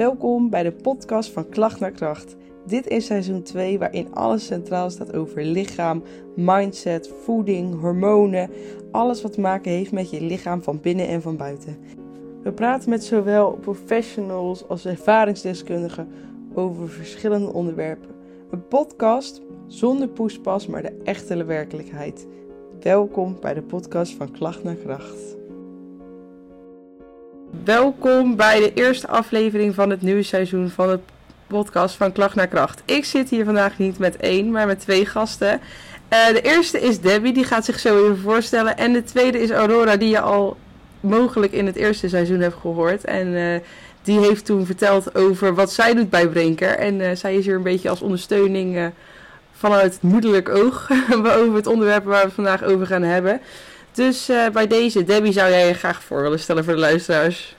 Welkom bij de podcast van Klacht naar Kracht. Dit is seizoen 2 waarin alles centraal staat over lichaam, mindset, voeding, hormonen, alles wat te maken heeft met je lichaam van binnen en van buiten. We praten met zowel professionals als ervaringsdeskundigen over verschillende onderwerpen. Een podcast zonder poespas, maar de echte werkelijkheid. Welkom bij de podcast van Klacht naar Kracht. Welkom bij de eerste aflevering van het nieuwe seizoen van de podcast van Klacht naar Kracht. Ik zit hier vandaag niet met één, maar met twee gasten. Uh, de eerste is Debbie, die gaat zich zo even voorstellen. En de tweede is Aurora, die je al mogelijk in het eerste seizoen hebt gehoord. En uh, die heeft toen verteld over wat zij doet bij Brinker. En uh, zij is hier een beetje als ondersteuning vanuit het moederlijk oog over het onderwerp waar we vandaag over gaan hebben. Dus uh, bij deze, Debbie, zou jij je graag voor willen stellen voor de luisteraars?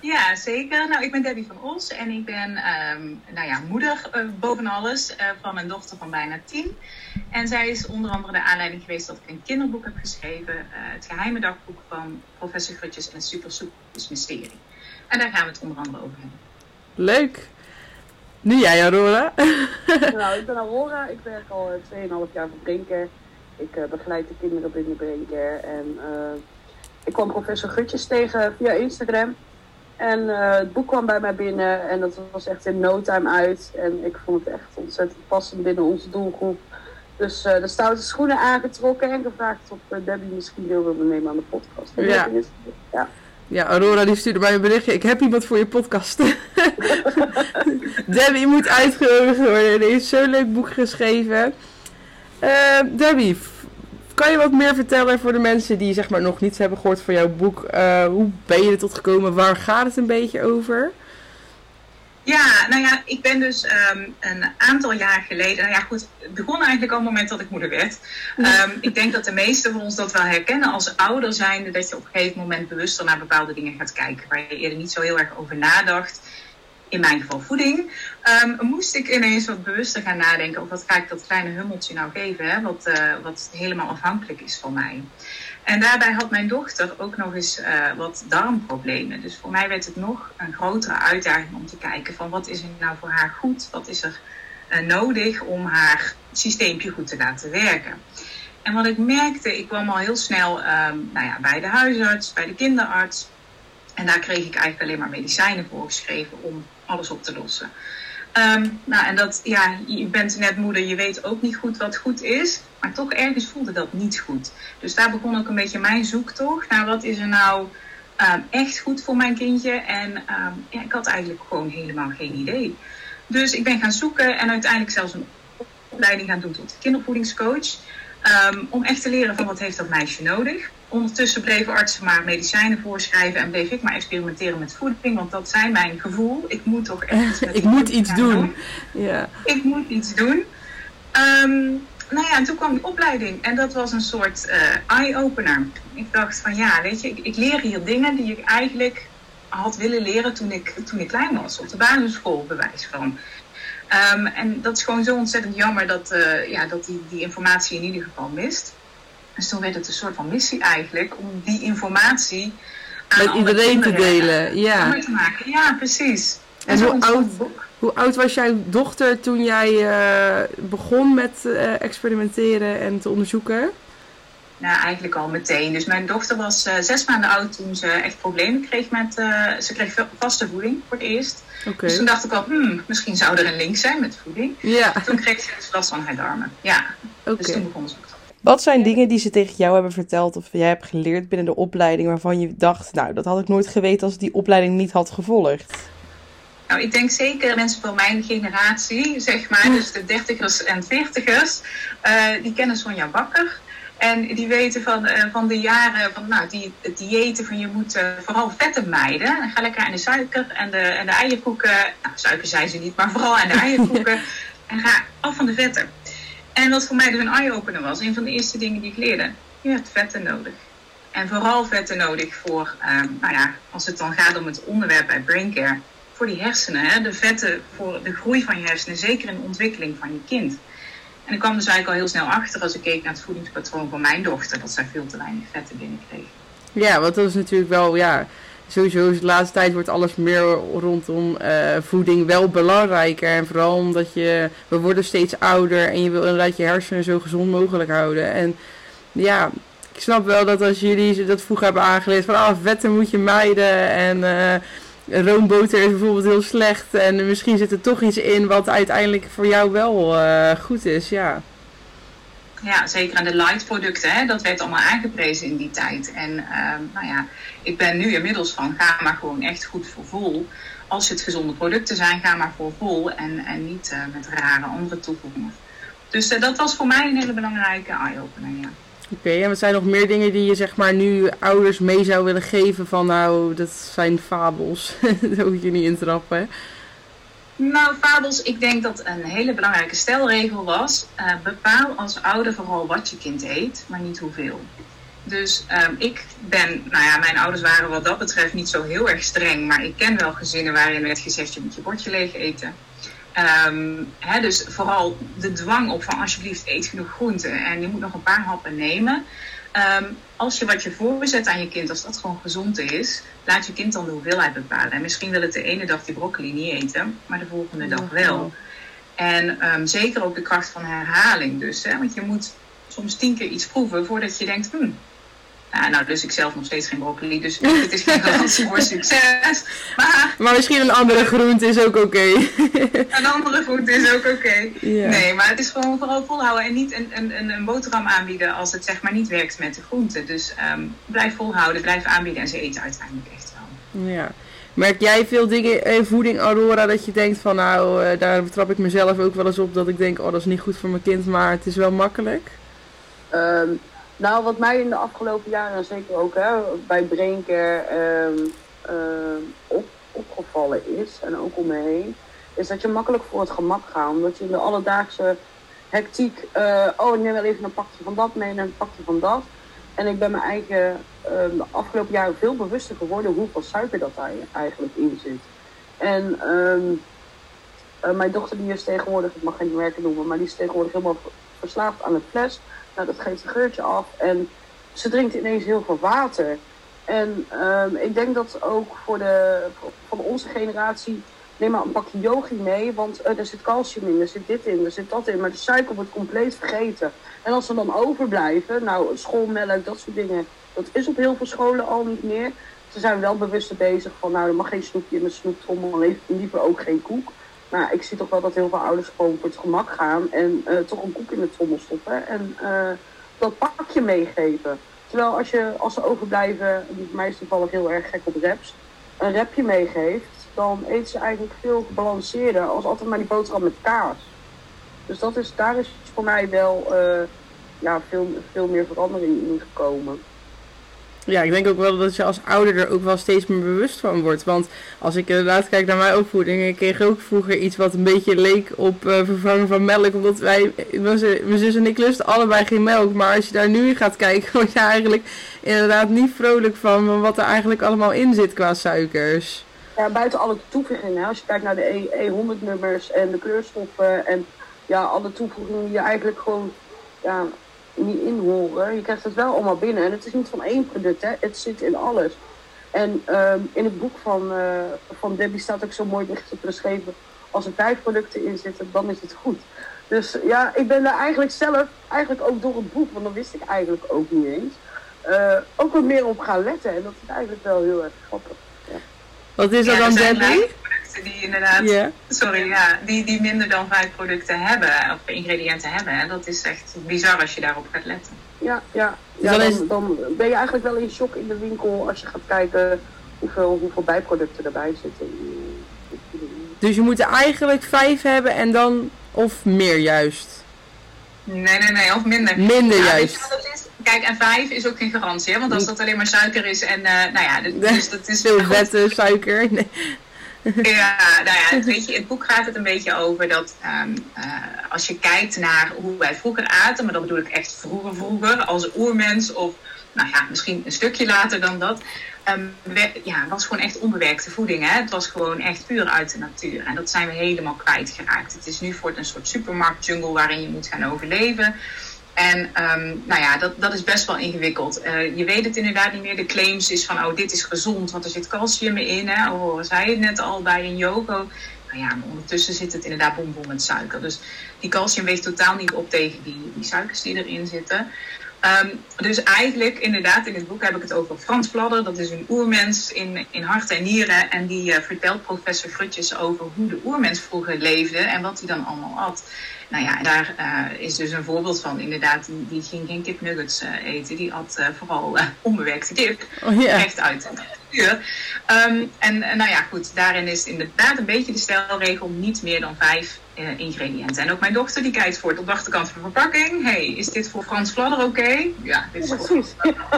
Ja, zeker. Nou, ik ben Debbie van Os en ik ben um, nou ja, moeder uh, boven alles uh, van een dochter van bijna tien. En zij is onder andere de aanleiding geweest dat ik een kinderboek heb geschreven. het geheime dagboek van professor Grutjes en het Supersoepjes Mysterie. En daar gaan we het onder andere over hebben. Leuk. Nu jij, Aurora. nou, ik ben Aurora. Ik werk al 2,5 jaar voor Brinker. Ik uh, begeleid de kinderen binnen Brain En uh, ik kwam professor Gutjes tegen via Instagram. En uh, het boek kwam bij mij binnen en dat was echt in no time uit. En ik vond het echt ontzettend passend binnen onze doelgroep. Dus de stoute schoenen aangetrokken en gevraagd of Debbie misschien deel wilde nemen aan de podcast. Ja. ja. Ja, Aurora die stuurde mij een berichtje. Ik heb iemand voor je podcast. Debbie moet uitgenodigd worden. Die heeft zo'n leuk boek geschreven. Uh, Debbie, kan je wat meer vertellen voor de mensen die zeg maar, nog niets hebben gehoord van jouw boek? Uh, hoe ben je er tot gekomen? Waar gaat het een beetje over? Ja, nou ja, ik ben dus um, een aantal jaar geleden, nou ja goed, het begon eigenlijk al het moment dat ik moeder werd. Um, ik denk dat de meesten van ons dat wel herkennen als ouder zijnde, dat je op een gegeven moment bewuster naar bepaalde dingen gaat kijken, waar je eerder niet zo heel erg over nadacht in mijn geval voeding, um, moest ik ineens wat bewuster gaan nadenken over wat ga ik dat kleine hummeltje nou geven, hè, wat, uh, wat helemaal afhankelijk is van mij. En daarbij had mijn dochter ook nog eens uh, wat darmproblemen. Dus voor mij werd het nog een grotere uitdaging om te kijken van wat is er nou voor haar goed, wat is er uh, nodig om haar systeempje goed te laten werken. En wat ik merkte, ik kwam al heel snel um, nou ja, bij de huisarts, bij de kinderarts. En daar kreeg ik eigenlijk alleen maar medicijnen voor geschreven om alles op te lossen. Um, nou, en dat, ja, je bent net moeder, je weet ook niet goed wat goed is. Maar toch ergens voelde dat niet goed. Dus daar begon ook een beetje mijn zoektocht naar wat is er nou um, echt goed voor mijn kindje. En um, ja, ik had eigenlijk gewoon helemaal geen idee. Dus ik ben gaan zoeken en uiteindelijk zelfs een opleiding gaan doen tot kindervoedingscoach. om echt te leren van wat heeft dat meisje nodig. Ondertussen bleven artsen maar medicijnen voorschrijven en bleef ik maar experimenteren met voeding, want dat zijn mijn gevoel. Ik moet toch echt. ik moet iets doen. doen. Ja. Ik moet iets doen. Um, nou ja, en toen kwam die opleiding en dat was een soort uh, eye-opener. Ik dacht van ja, weet je, ik, ik, leer hier dingen die ik eigenlijk had willen leren toen ik, toen ik klein was, op de basisschool, bewijs van. Um, en dat is gewoon zo ontzettend jammer dat, uh, ja, dat die, die informatie in ieder geval mist. Dus toen werd het een soort van missie eigenlijk om die informatie aan met iedereen te delen. Ja. te maken. Ja, precies. En, en hoe, oud, hoe oud was jouw dochter toen jij uh, begon met uh, experimenteren en te onderzoeken? Nou, eigenlijk al meteen. Dus mijn dochter was uh, zes maanden oud toen ze echt problemen kreeg met... ze kreeg vaste voeding voor het eerst. Okay. Dus toen dacht ik al, hmm, misschien zou er een link zijn met voeding. Ja. Toen kreeg ze last van haar darmen. Ja, okay. dus toen begon ze ook. Wat zijn dingen die ze tegen jou hebben verteld of jij hebt geleerd binnen de opleiding waarvan je dacht, nou, dat had ik nooit geweten als ik die opleiding niet had gevolgd? Nou, ik denk zeker mensen van mijn generatie, zeg maar, dus de dertigers en veertigers, uh, die kennen Sonja Bakker. En die weten van, uh, van de jaren van nou, die diëten van je moet uh, vooral vetten mijden. En ga lekker aan de suiker en de, en de eierkoeken. Nou, suiker zijn ze niet, maar vooral aan de eierkoeken. en ga af van de vetten. En wat voor mij dus een eye-opener was, een van de eerste dingen die ik leerde. Je hebt vetten nodig. En vooral vetten nodig voor, um, nou ja, als het dan gaat om het onderwerp bij Braincare voor die hersenen. Hè? De vetten voor de groei van je hersenen, zeker in de ontwikkeling van je kind. En ik kwam dus eigenlijk al heel snel achter als ik keek naar het voedingspatroon van mijn dochter, dat zij veel te weinig vetten binnenkreeg. Ja, want dat is natuurlijk wel, ja, sowieso de laatste tijd wordt alles meer rondom uh, voeding wel belangrijker. En vooral omdat je, we worden steeds ouder en je wil inderdaad je hersenen zo gezond mogelijk houden. En ja, ik snap wel dat als jullie dat vroeger hebben aangeleerd van ah, vetten moet je mijden en uh, roomboter is bijvoorbeeld heel slecht. En misschien zit er toch iets in wat uiteindelijk voor jou wel uh, goed is, ja. Ja, zeker aan de light producten, hè, dat werd allemaal aangeprezen in die tijd. En uh, nou ja, ik ben nu inmiddels van, ga maar gewoon echt goed voor vol. Als het gezonde producten zijn, ga maar voor vol en, en niet uh, met rare andere toevoegingen. Dus uh, dat was voor mij een hele belangrijke eye-opener, ja. Oké, en wat zijn nog meer dingen die je zeg maar nu ouders mee zou willen geven van nou, dat zijn fabels. Daar hoef je niet in trappen. Nou, fabels, ik denk dat een hele belangrijke stelregel was. Uh, bepaal als ouder vooral wat je kind eet, maar niet hoeveel. Dus um, ik ben, nou ja, mijn ouders waren wat dat betreft niet zo heel erg streng. Maar ik ken wel gezinnen waarin werd gezegd, je moet je bordje leeg eten. Um, hè, dus vooral de dwang op van alsjeblieft eet genoeg groenten en je moet nog een paar happen nemen. Um, als je wat je voorzet aan je kind, als dat gewoon gezond is, laat je kind dan de hoeveelheid bepalen. En misschien wil het de ene dag die broccoli niet eten, maar de volgende dag wel. En um, zeker ook de kracht van herhaling dus. Hè? Want je moet soms tien keer iets proeven voordat je denkt, hm, nou, nou, dus ik zelf nog steeds geen broccoli, dus het is geen garantie voor succes. Maar, maar misschien een andere groente is ook oké. Okay. een andere groente is ook oké. Okay. Yeah. Nee, maar het is gewoon vooral volhouden en niet een, een, een boterham aanbieden als het zeg maar niet werkt met de groente. Dus um, blijf volhouden, blijf aanbieden en ze eten uiteindelijk echt wel. Ja. Merk jij veel dingen in voeding, Aurora, dat je denkt van nou, uh, daar betrap ik mezelf ook wel eens op dat ik denk, oh dat is niet goed voor mijn kind, maar het is wel makkelijk? Um, nou, wat mij in de afgelopen jaren, zeker ook hè, bij Braincare um, op, opgevallen is, en ook om me heen, is dat je makkelijk voor het gemak gaat. Omdat je in de alledaagse hectiek, uh, oh ik neem wel even een pakje van dat mee en een pakje van dat. En ik ben mijn eigen um, de afgelopen jaren veel bewuster geworden hoeveel suiker dat daar eigenlijk in zit. En uh, mijn dochter die is tegenwoordig, ik mag geen merken noemen, maar die is tegenwoordig helemaal verslaafd aan het fles. Nou, dat geeft een geurtje af. En ze drinkt ineens heel veel water. En um, ik denk dat ook voor de, van onze generatie, neem maar een pakje yogi mee, want uh, er zit calcium in, er zit dit in, er zit dat in, maar de suiker wordt compleet vergeten. En als ze dan overblijven, nou schoolmelk, dat soort dingen, dat is op heel veel scholen al niet meer. Ze zijn wel bewust bezig van, nou er mag geen snoepje in de snoeptrommel, liever ook geen koek. Maar ik zie toch wel dat heel veel ouders gewoon voor het gemak gaan en uh, toch een koek in de trommel stoppen en uh, dat pakje meegeven. Terwijl als, je, als ze overblijven, mij is toevallig heel erg gek op reps, een repje meegeeft, dan eet ze eigenlijk veel gebalanceerder als altijd maar die boterham met kaas. Dus dat is, daar is voor mij wel uh, ja, veel, veel meer verandering in gekomen ja, ik denk ook wel dat je als ouder er ook wel steeds meer bewust van wordt. Want als ik inderdaad kijk naar mijn opvoeding, ik kreeg ook vroeger iets wat een beetje leek op uh, vervangen van melk. Omdat wij, mijn zus en ik lusten allebei geen melk. Maar als je daar nu gaat kijken, word je eigenlijk inderdaad niet vrolijk van wat er eigenlijk allemaal in zit qua suikers. Ja, buiten alle toevoegingen. Als je kijkt naar de E100-nummers en de kleurstoffen en ja, alle toevoegingen die je eigenlijk gewoon ja, niet in horen. Je krijgt het wel allemaal binnen. En het is niet van één product, hè. het zit in alles. En um, in het boek van, uh, van Debbie staat ook zo mooi beschreven. Als er vijf producten in zitten, dan is het goed. Dus ja, ik ben daar eigenlijk zelf, eigenlijk ook door het boek, want dat wist ik eigenlijk ook niet eens, uh, ook wat meer op gaan letten. En dat is eigenlijk wel heel erg grappig. Ja. Wat is dat ja, dan, Debbie? Die inderdaad, yeah. sorry, ja, die, die minder dan vijf producten hebben, of ingrediënten hebben. En dat is echt bizar als je daarop gaat letten. Ja, ja. ja dan, dan ben je eigenlijk wel in shock in de winkel als je gaat kijken hoeveel, hoeveel bijproducten erbij zitten. Dus je moet er eigenlijk vijf hebben en dan, of meer juist? Nee, nee, nee, of minder. Minder ja, juist. Kijk, en vijf is ook geen garantie, hè? want als dat alleen maar suiker is en, uh, nou ja, dus dat is... Veel vette suiker. Nee. Ja, nou ja, weet je, het boek gaat het een beetje over dat um, uh, als je kijkt naar hoe wij vroeger aten, maar dat bedoel ik echt vroeger vroeger, als oermens of nou ja, misschien een stukje later dan dat, um, we, ja, was gewoon echt onbewerkte voeding. Hè? Het was gewoon echt puur uit de natuur. En dat zijn we helemaal kwijtgeraakt. Het is nu voor een soort supermarktjungle waarin je moet gaan overleven. En ehm, nou ja, dat, dat is best wel ingewikkeld. Uh, je weet het inderdaad niet meer. De claims is van, oh, dit is gezond, want er zit calcium in. Hè? Oh, zei het net al bij een yogo. Nou ja, maar ondertussen zit het inderdaad bomvol met suiker. Dus die calcium weegt totaal niet op tegen die, die suikers die erin zitten. Um, dus eigenlijk, inderdaad, in het boek heb ik het over Frans Vladder. Dat is een oermens in, in hart en nieren. En die uh, vertelt professor Frutjes over hoe de oermens vroeger leefde en wat hij dan allemaal at. Nou ja, daar uh, is dus een voorbeeld van. Inderdaad, die, die ging geen kipnuggets uh, eten. Die at vooral onbewerkte kip. Oh, yeah. Recht uit de natuur. Um, en nou ja, goed, daarin is inderdaad een beetje de stelregel niet meer dan vijf uh, ingrediënten. En ook mijn dochter die kijkt voor het op de achterkant van de verpakking. hey, is dit voor Frans Vladder oké? Okay? Ja, dit is voor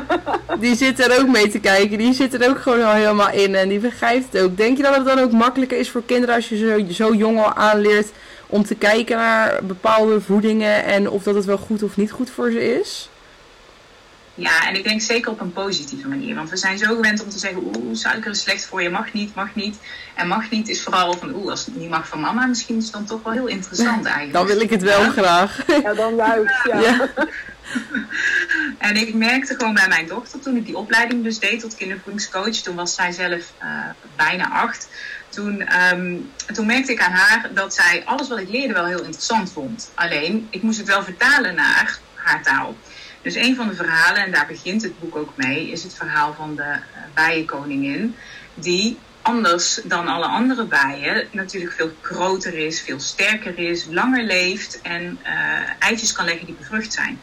Die zit er ook mee te kijken. Die zit er ook gewoon al helemaal in en die begrijpt het ook. Denk je dat het dan ook makkelijker is voor kinderen als je zo, zo jong al aanleert om te kijken naar bepaalde voedingen en of dat het wel goed of niet goed voor ze is? Ja, en ik denk zeker op een positieve manier. Want we zijn zo gewend om te zeggen, oeh, suiker is slecht voor je, mag niet, mag niet. En mag niet is vooral van, oeh, als het niet mag van mama, misschien is het dan toch wel heel interessant eigenlijk. Dan wil ik het wel ja. graag. Ja, dan juist, ja. Ja. En ik merkte gewoon bij mijn dochter, toen ik die opleiding dus deed tot kindervoedingscoach, toen was zij zelf uh, bijna acht. Toen, um, toen merkte ik aan haar dat zij alles wat ik leerde wel heel interessant vond. Alleen, ik moest het wel vertalen naar haar taal. Dus een van de verhalen, en daar begint het boek ook mee, is het verhaal van de uh, bijenkoningin. Die anders dan alle andere bijen natuurlijk veel groter is, veel sterker is, langer leeft en uh, eitjes kan leggen die bevrucht zijn.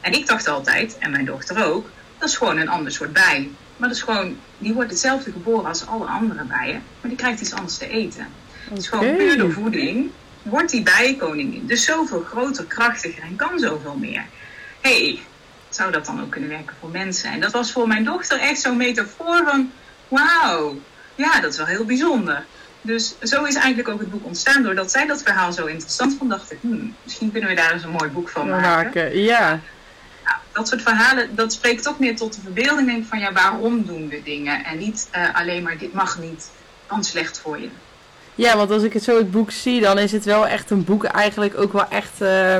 En ik dacht altijd, en mijn dochter ook, dat is gewoon een ander soort bij. Maar dat is gewoon, die wordt hetzelfde geboren als alle andere bijen, maar die krijgt iets anders te eten. Het is gewoon puur door voeding wordt die bijenkoningin dus zoveel groter, krachtiger en kan zoveel meer. hey, zou dat dan ook kunnen werken voor mensen? En dat was voor mijn dochter echt zo'n metafoor van, wauw, ja, dat is wel heel bijzonder. Dus zo is eigenlijk ook het boek ontstaan. Doordat zij dat verhaal zo interessant vond, dacht ik, hmm, misschien kunnen we daar eens een mooi boek van maken. ja. ja. dat soort verhalen, dat spreekt toch meer tot de verbeelding denk van, ja, waarom doen we dingen? En niet uh, alleen maar, dit mag niet, dan slecht voor je. Ja, want als ik het zo het boek zie, dan is het wel echt een boek eigenlijk ook wel echt... Uh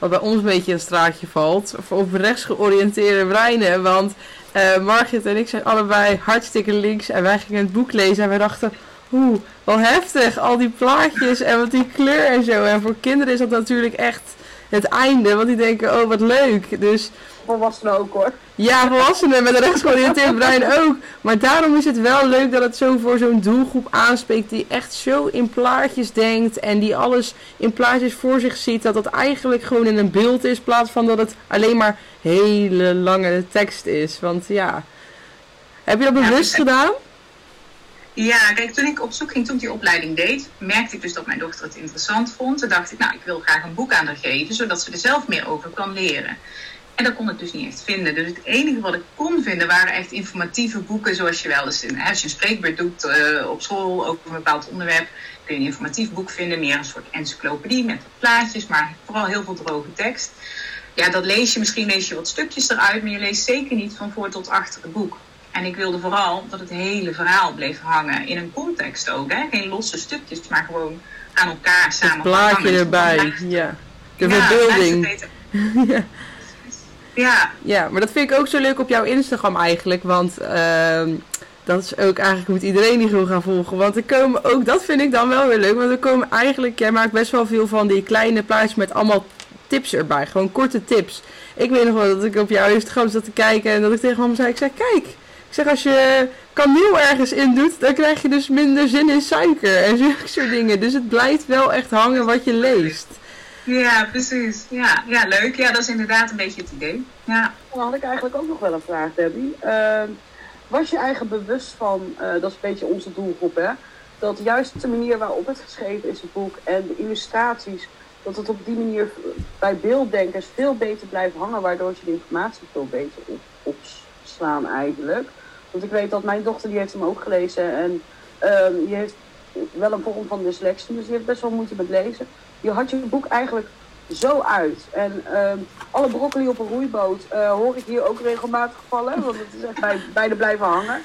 wat bij ons een beetje een straatje valt. Of rechts georiënteerde breinen. Want uh, Margit en ik zijn allebei hartstikke links. En wij gingen het boek lezen en wij dachten... Oeh, wel heftig. Al die plaatjes en wat die kleur en zo. En voor kinderen is dat natuurlijk echt het einde. Want die denken, oh wat leuk. Dus... Volwassenen ook hoor. Ja, volwassenen met een rechtsgeoriënteerd brein ook. Maar daarom is het wel leuk dat het zo voor zo'n doelgroep aanspreekt die echt zo in plaatjes denkt en die alles in plaatjes voor zich ziet. Dat dat eigenlijk gewoon in een beeld is, in plaats van dat het alleen maar hele lange tekst is. Want ja, heb je dat bewust ja, gedaan? Ja, kijk, toen ik op zoek ging, toen ik die opleiding deed, merkte ik dus dat mijn dochter het interessant vond. Toen dacht ik, nou, ik wil graag een boek aan haar geven, zodat ze er zelf meer over kan leren. En dat kon ik dus niet echt vinden. Dus het enige wat ik kon vinden waren echt informatieve boeken, zoals je wel eens in, als je een spreekbeurt doet uh, op school over een bepaald onderwerp, kun je een informatief boek vinden, meer een soort encyclopedie met plaatjes, maar vooral heel veel droge tekst. Ja, dat lees je, misschien lees je wat stukjes eruit, maar je leest zeker niet van voor tot achter het boek. En ik wilde vooral dat het hele verhaal bleef hangen in een context ook. Hè? Geen losse stukjes, maar gewoon aan elkaar samen. Het plaatje erbij, ja. De ja, verbeelding. ja. Ja. Ja, maar dat vind ik ook zo leuk op jouw Instagram eigenlijk. Want uh, dat is ook eigenlijk moet iedereen die gewoon gaan volgen. Want er komen ook, dat vind ik dan wel weer leuk. Want er komen eigenlijk, jij maakt best wel veel van die kleine plaatjes met allemaal tips erbij. Gewoon korte tips. Ik weet nog wel dat ik op jouw Instagram zat te kijken en dat ik tegen mama zei, ik zei, kijk. Ik zeg, als je kaneel ergens in doet, dan krijg je dus minder zin in suiker en zulke soort dingen. Dus het blijft wel echt hangen wat je leest. Ja, precies. Ja, ja, leuk. Ja, dat is inderdaad een beetje het idee. Ja. Dan had ik eigenlijk ook nog wel een vraag, Debbie. Uh, was je eigen bewust van, uh, dat is een beetje onze doelgroep, hè? Dat juist de manier waarop het geschreven is, het boek, en de illustraties, dat het op die manier bij beelddenkers veel beter blijft hangen, waardoor ze de informatie veel beter op, opslaan eigenlijk. Want ik weet dat mijn dochter, die heeft hem ook gelezen en uh, die heeft wel een vorm van dyslexie, dus die heeft best wel moeite met lezen je had je boek eigenlijk zo uit. En uh, alle broccoli op een roeiboot uh, hoor ik hier ook regelmatig vallen, want het is echt bij, beide blijven hangen.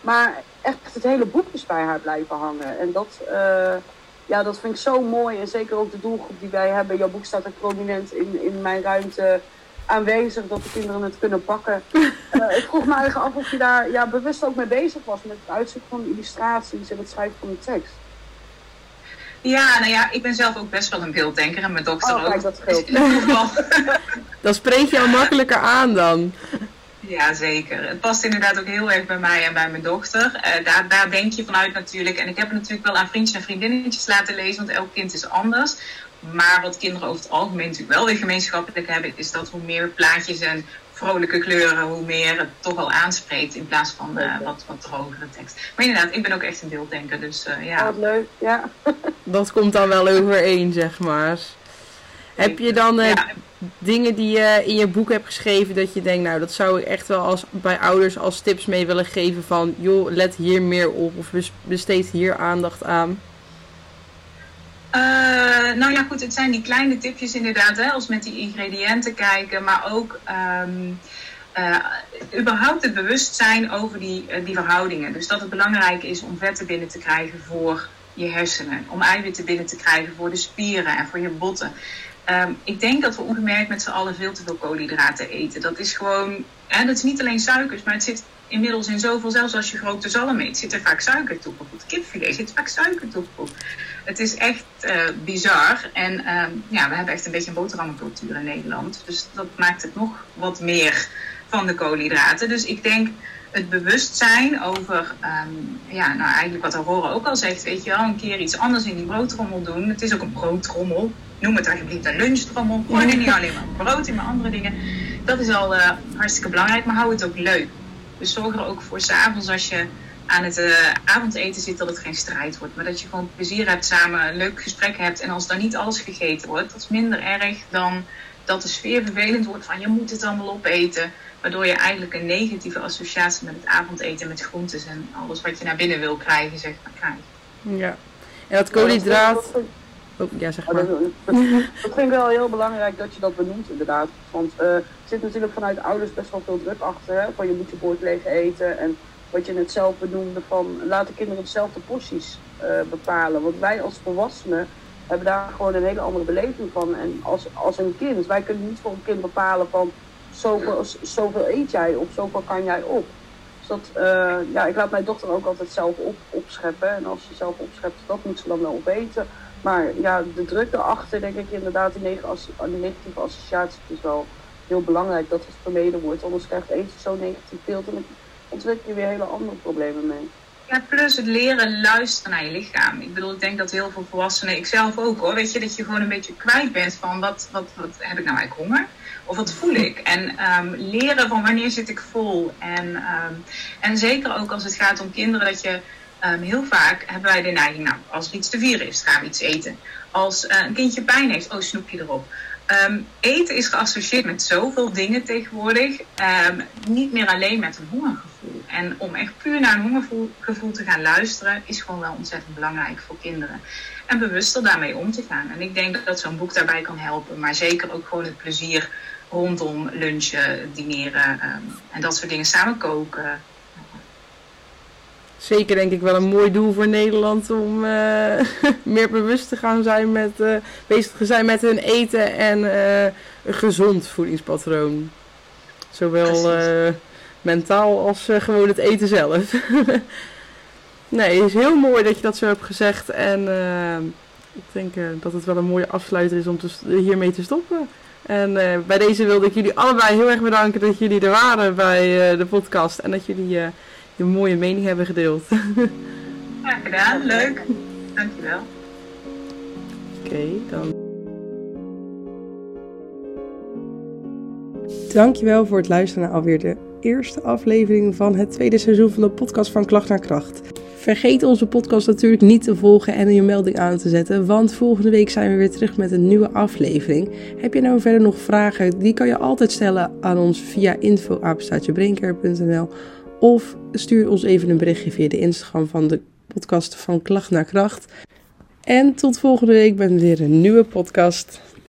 Maar echt het hele boek is bij haar blijven hangen. En dat, uh, ja, dat vind ik zo mooi. En zeker ook de doelgroep die wij hebben. Jouw boek staat ook prominent in, in mijn ruimte aanwezig dat de kinderen het kunnen pakken. Uh, ik vroeg me eigenlijk af of je daar ja, bewust ook mee bezig was met het uitzoeken van illustraties en het schrijven van de tekst. Ja, nou ja, ik ben zelf ook best wel een beelddenker en mijn dochter oh, ook. Kijk, dat scheelt. dan spreek je al makkelijker aan dan. Ja, zeker. Het past inderdaad ook heel erg bij mij en bij mijn dochter. Uh, daar, daar denk je vanuit natuurlijk. En ik heb het natuurlijk wel aan vriendjes en vriendinnetjes laten lezen, want elk kind is anders. Maar wat kinderen over het algemeen natuurlijk wel weer gemeenschappelijk hebben, is dat hoe meer plaatjes en vrolijke kleuren, hoe meer het toch al aanspreekt in plaats van uh, wat, wat drogere tekst. Maar inderdaad, ik ben ook echt een beelddenker, dus uh, ja. Wat leuk, ja. dat komt dan wel overeen, zeg maar. Heb je dan uh, ja. dingen die je in je boek hebt geschreven dat je denkt, nou dat zou ik echt wel als, bij ouders als tips mee willen geven van, joh, let hier meer op of besteed hier aandacht aan? Uh, nou ja, goed, het zijn die kleine tipjes inderdaad, hè, als met die ingrediënten kijken, maar ook um, uh, überhaupt het bewustzijn over die, uh, die verhoudingen. Dus dat het belangrijk is om vetten binnen te krijgen voor je hersenen, om eiwitten binnen te krijgen voor de spieren en voor je botten. Um, ik denk dat we ongemerkt met z'n allen veel te veel koolhydraten eten. Dat is gewoon, hè, dat is niet alleen suikers, maar het zit inmiddels in zoveel, zelfs als je grote zalm eet, zit er vaak suiker toe. Bijvoorbeeld kipfilet zit vaak suiker toe. Het is echt uh, bizar. En um, ja, we hebben echt een beetje een boterhammencultuur in Nederland. Dus dat maakt het nog wat meer van de koolhydraten. Dus ik denk het bewustzijn over, um, ja, nou eigenlijk wat Aurora ook al zegt, weet je wel, een keer iets anders in die broodtrommel doen. Het is ook een broodtrommel. Noem het alsjeblieft een lunchtrommel. Gooi er niet alleen maar brood in, maar andere dingen. Dat is al uh, hartstikke belangrijk, maar hou het ook leuk. Dus zorg er ook voor s'avonds als je aan het uh, avondeten zit dat het geen strijd wordt. Maar dat je gewoon plezier hebt samen, een leuk gesprek hebt. En als dan niet alles gegeten wordt, dat is minder erg dan dat de sfeer vervelend wordt van je moet het allemaal opeten. Waardoor je eigenlijk een negatieve associatie met het avondeten, met groentes en alles wat je naar binnen wil krijgen, zeg maar, krijgt. Ja, en dat koolhydraat... Oh, ja, zeg maar. Dat, vind ik wel heel belangrijk dat je dat benoemt, inderdaad. Want uh, er zit natuurlijk vanuit ouders best wel veel druk achter. Hè? Van je moet je bord leeg eten. En wat je net zelf benoemde, van laat de kinderen dezelfde porties uh, bepalen. Want wij als volwassenen hebben daar gewoon een hele andere beleving van. En als, als een kind, wij kunnen niet voor een kind bepalen van zoveel, zoveel eet jij of zoveel kan jij op. Dus dat, uh, ja, ik laat mijn dochter ook altijd zelf op, opscheppen. En als ze zelf opschept, dat moet ze dan wel opeten. Maar ja, de druk erachter, denk ik inderdaad, die negatieve associatie is wel heel belangrijk dat het vermeden wordt. Anders krijgt eten zo'n negatief beeld en dan ontwikkel je weer hele andere problemen mee. Ja, plus het leren luisteren naar je lichaam. Ik bedoel, ik denk dat heel veel volwassenen, ik zelf ook hoor, weet je, dat je gewoon een beetje kwijt bent van wat, wat, wat heb ik nou eigenlijk honger? Of wat voel ik? En um, leren van wanneer zit ik vol? En, um, en zeker ook als het gaat om kinderen, dat je um, heel vaak hebben wij de neiging, nou, als er iets te vieren is, gaan we iets eten. Als uh, een kindje pijn heeft, oh, snoepje erop. Um, eten is geassocieerd met zoveel dingen tegenwoordig. Um, niet meer alleen met een hongergevoel. En om echt puur naar een hongergevoel te gaan luisteren, is gewoon wel ontzettend belangrijk voor kinderen. En bewuster daarmee om te gaan. En ik denk dat zo'n boek daarbij kan helpen. Maar zeker ook gewoon het plezier rondom lunchen, dineren en dat soort dingen. Samen koken. Zeker denk ik wel een mooi doel voor Nederland om uh, meer bewust te gaan zijn met, uh, bezig te zijn met hun eten en uh, een gezond voedingspatroon. Zowel mentaal als gewoon het eten zelf. nee, het is heel mooi dat je dat zo hebt gezegd en ik denk dat het wel een mooie afsluiter is om te, hiermee te stoppen. En bij deze wilde ik jullie allebei heel erg bedanken dat jullie er waren bij de podcast en dat jullie je mooie mening hebben gedeeld. Graag gedaan, leuk. Dankjewel. Oké, okay, dan. Dankjewel voor het luisteren naar alweer de eerste aflevering van het tweede seizoen van de podcast van Klacht naar Kracht. Vergeet onze podcast natuurlijk niet te volgen en je melding aan te zetten, want volgende week zijn we weer terug met een nieuwe aflevering. Heb je nou verder nog vragen? Die kan je altijd stellen aan ons via info@brinker.nl of stuur ons even een berichtje via de Instagram van de podcast van Klacht naar Kracht. En tot volgende week met weer een nieuwe podcast.